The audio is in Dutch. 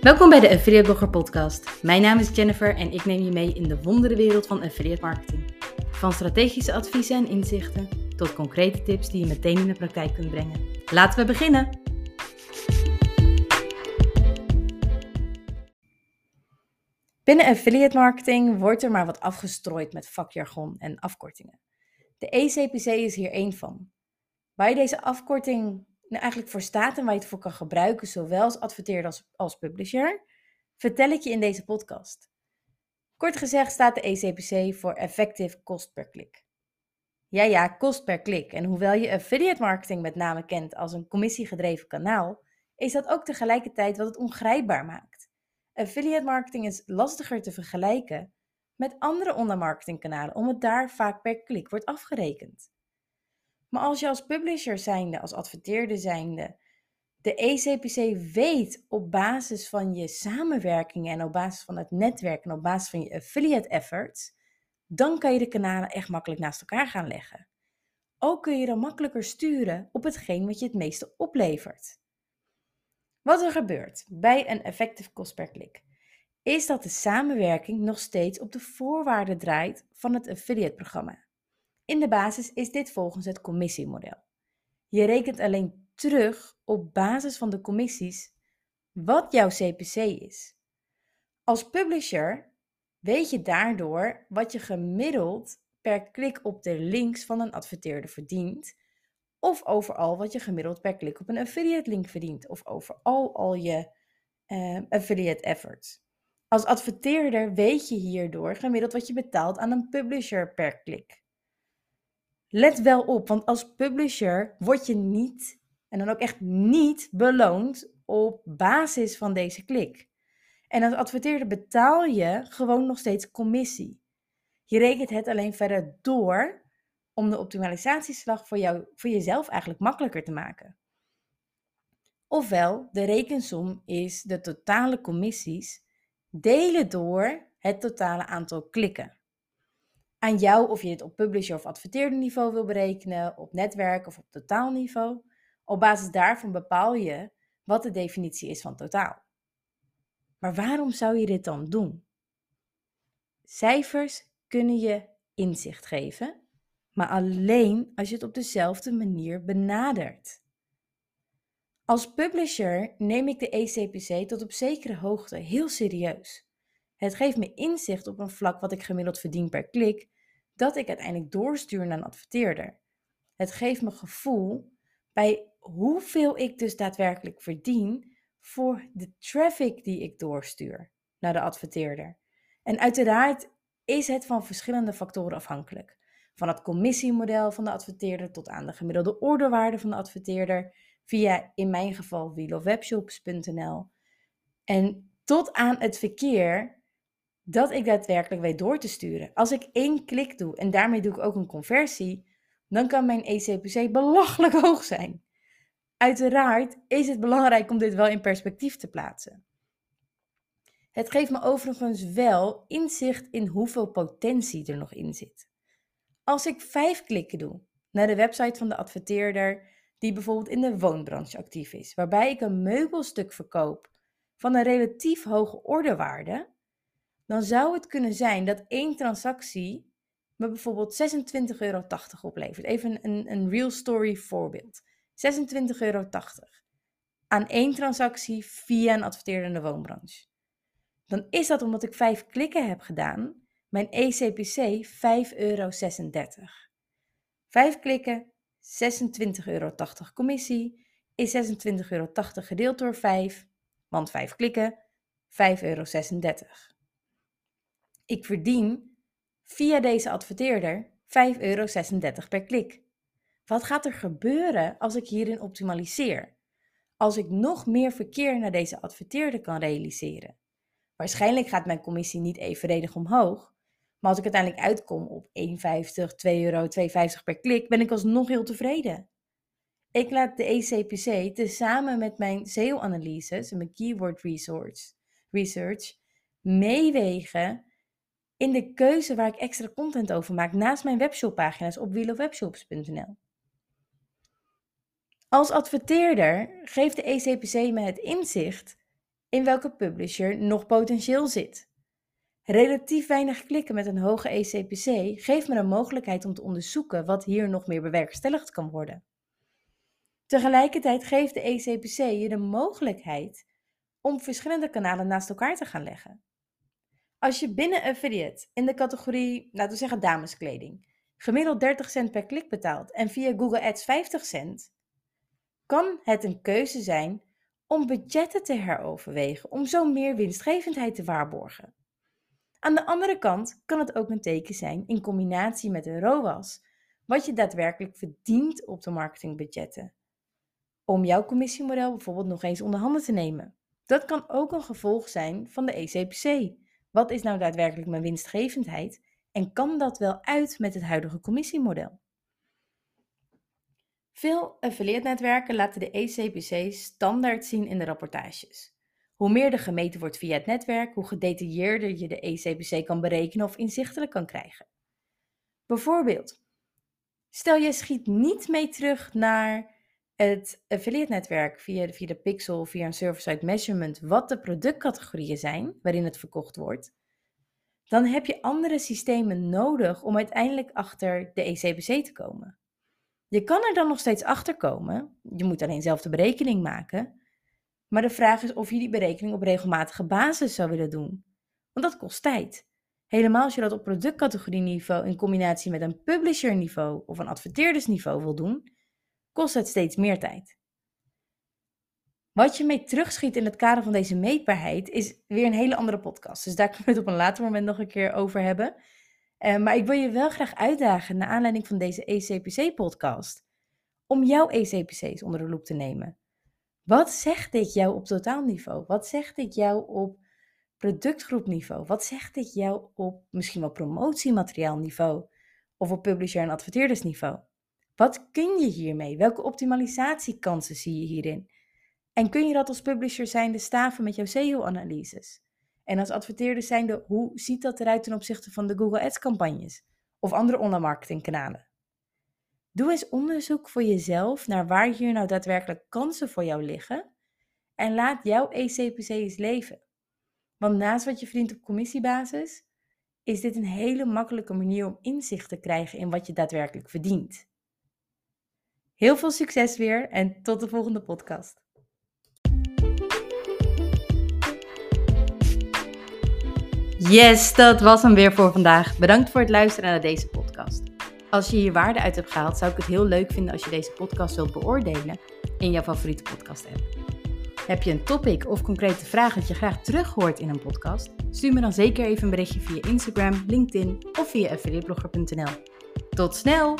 Welkom bij de Affiliate Blogger Podcast. Mijn naam is Jennifer en ik neem je mee in de wonderenwereld van affiliate marketing. Van strategische adviezen en inzichten tot concrete tips die je meteen in de praktijk kunt brengen. Laten we beginnen! Binnen affiliate marketing wordt er maar wat afgestrooid met vakjargon en afkortingen. De ECPC is hier één van. Je deze afkorting nou eigenlijk voor staat en waar je het voor kan gebruiken, zowel als adverteerder als, als publisher, vertel ik je in deze podcast. Kort gezegd staat de ECPC voor Effective Cost per Click. Ja, ja, kost per klik. En hoewel je affiliate marketing met name kent als een commissiegedreven kanaal, is dat ook tegelijkertijd wat het ongrijpbaar maakt. Affiliate marketing is lastiger te vergelijken met andere online marketingkanalen, omdat daar vaak per klik wordt afgerekend. Maar als je als publisher zijnde, als adverteerder zijnde, de ECPC weet op basis van je samenwerkingen en op basis van het netwerk en op basis van je affiliate efforts, dan kan je de kanalen echt makkelijk naast elkaar gaan leggen. Ook kun je dan makkelijker sturen op hetgeen wat je het meeste oplevert. Wat er gebeurt bij een effective cost per click, is dat de samenwerking nog steeds op de voorwaarden draait van het affiliate programma. In de basis is dit volgens het commissiemodel. Je rekent alleen terug op basis van de commissies wat jouw CPC is. Als publisher weet je daardoor wat je gemiddeld per klik op de links van een adverteerder verdient, of overal wat je gemiddeld per klik op een affiliate link verdient, of overal al je uh, affiliate efforts. Als adverteerder weet je hierdoor gemiddeld wat je betaalt aan een publisher per klik. Let wel op, want als publisher word je niet, en dan ook echt niet, beloond op basis van deze klik. En als adverteerder betaal je gewoon nog steeds commissie. Je rekent het alleen verder door om de optimalisatieslag voor, jou, voor jezelf eigenlijk makkelijker te maken. Ofwel, de rekensom is de totale commissies delen door het totale aantal klikken aan jou of je dit op publisher of adverteerder niveau wil berekenen, op netwerk of op totaalniveau. Op basis daarvan bepaal je wat de definitie is van totaal. Maar waarom zou je dit dan doen? Cijfers kunnen je inzicht geven, maar alleen als je het op dezelfde manier benadert. Als publisher neem ik de ECPC tot op zekere hoogte heel serieus. Het geeft me inzicht op een vlak wat ik gemiddeld verdien per klik, dat ik uiteindelijk doorstuur naar een adverteerder. Het geeft me gevoel bij hoeveel ik dus daadwerkelijk verdien voor de traffic die ik doorstuur naar de adverteerder. En uiteraard is het van verschillende factoren afhankelijk. Van het commissiemodel van de adverteerder tot aan de gemiddelde orderwaarde van de adverteerder via in mijn geval wheelofwebshops.nl en tot aan het verkeer dat ik daadwerkelijk weet door te sturen. Als ik één klik doe en daarmee doe ik ook een conversie, dan kan mijn ECPC belachelijk hoog zijn. Uiteraard is het belangrijk om dit wel in perspectief te plaatsen. Het geeft me overigens wel inzicht in hoeveel potentie er nog in zit. Als ik vijf klikken doe naar de website van de adverteerder die bijvoorbeeld in de woonbranche actief is, waarbij ik een meubelstuk verkoop van een relatief hoge orderwaarde, dan zou het kunnen zijn dat één transactie me bijvoorbeeld 26,80 euro oplevert. Even een, een real story voorbeeld. 26,80 euro aan één transactie via een adverteerende woonbranche. Dan is dat omdat ik vijf klikken heb gedaan, mijn ECPC 5,36 euro. Vijf klikken, 26,80 euro commissie, is 26,80 euro gedeeld door 5, want 5 klikken, 5,36 euro. Ik verdien via deze adverteerder 5,36 euro per klik. Wat gaat er gebeuren als ik hierin optimaliseer? Als ik nog meer verkeer naar deze adverteerder kan realiseren? Waarschijnlijk gaat mijn commissie niet evenredig omhoog, maar als ik uiteindelijk uitkom op 1,50, 2 euro, 2,50 per klik, ben ik alsnog heel tevreden. Ik laat de ECPC tezamen met mijn SEO-analyses en mijn keyword research meewegen in de keuze waar ik extra content over maak naast mijn webshoppagina's op wheelofwebshops.nl. Als adverteerder geeft de ECPC me het inzicht in welke publisher nog potentieel zit. Relatief weinig klikken met een hoge ECPC geeft me de mogelijkheid om te onderzoeken wat hier nog meer bewerkstelligd kan worden. Tegelijkertijd geeft de ECPC je de mogelijkheid om verschillende kanalen naast elkaar te gaan leggen. Als je binnen affiliate in de categorie, laten we zeggen dameskleding, gemiddeld 30 cent per klik betaalt en via Google Ads 50 cent, kan het een keuze zijn om budgetten te heroverwegen om zo meer winstgevendheid te waarborgen. Aan de andere kant kan het ook een teken zijn in combinatie met een ROAS, wat je daadwerkelijk verdient op de marketingbudgetten. Om jouw commissiemodel bijvoorbeeld nog eens onder handen te nemen. Dat kan ook een gevolg zijn van de ECPC. Wat is nou daadwerkelijk mijn winstgevendheid en kan dat wel uit met het huidige commissiemodel? Veel affiliate-netwerken laten de ECPC standaard zien in de rapportages. Hoe meer er gemeten wordt via het netwerk, hoe gedetailleerder je de ECPC kan berekenen of inzichtelijk kan krijgen. Bijvoorbeeld, stel je schiet niet mee terug naar het affiliate-netwerk via, via de pixel, via een server-side measurement, wat de productcategorieën zijn waarin het verkocht wordt, dan heb je andere systemen nodig om uiteindelijk achter de ECPC te komen. Je kan er dan nog steeds achter komen, je moet alleen zelf de berekening maken, maar de vraag is of je die berekening op regelmatige basis zou willen doen. Want dat kost tijd. Helemaal als je dat op productcategorieniveau in combinatie met een publisher-niveau of een adverteerdersniveau wil doen, kost het steeds meer tijd. Wat je mee terugschiet in het kader van deze meetbaarheid is weer een hele andere podcast. Dus daar kunnen we het op een later moment nog een keer over hebben. Uh, maar ik wil je wel graag uitdagen, naar aanleiding van deze ECPC-podcast, om jouw ECPC's onder de loep te nemen. Wat zegt dit jou op totaalniveau? Wat zegt dit jou op productgroepniveau? Wat zegt dit jou op misschien wel promotiemateriaalniveau? Of op publisher- en adverteerdersniveau? Wat kun je hiermee? Welke optimalisatiekansen zie je hierin? En kun je dat als publisher zijnde staven met jouw SEO-analyses? En als adverteerder zijnde, hoe ziet dat eruit ten opzichte van de Google Ads-campagnes of andere online marketingkanalen? Doe eens onderzoek voor jezelf naar waar hier nou daadwerkelijk kansen voor jou liggen en laat jouw ECPC eens leven. Want naast wat je verdient op commissiebasis, is dit een hele makkelijke manier om inzicht te krijgen in wat je daadwerkelijk verdient. Heel veel succes weer en tot de volgende podcast. Yes, dat was hem weer voor vandaag. Bedankt voor het luisteren naar deze podcast. Als je hier waarde uit hebt gehaald, zou ik het heel leuk vinden als je deze podcast wilt beoordelen in jouw favoriete podcast app. Heb je een topic of concrete vraag dat je graag terug hoort in een podcast? Stuur me dan zeker even een berichtje via Instagram, LinkedIn of via affiliateblogger.nl. Tot snel!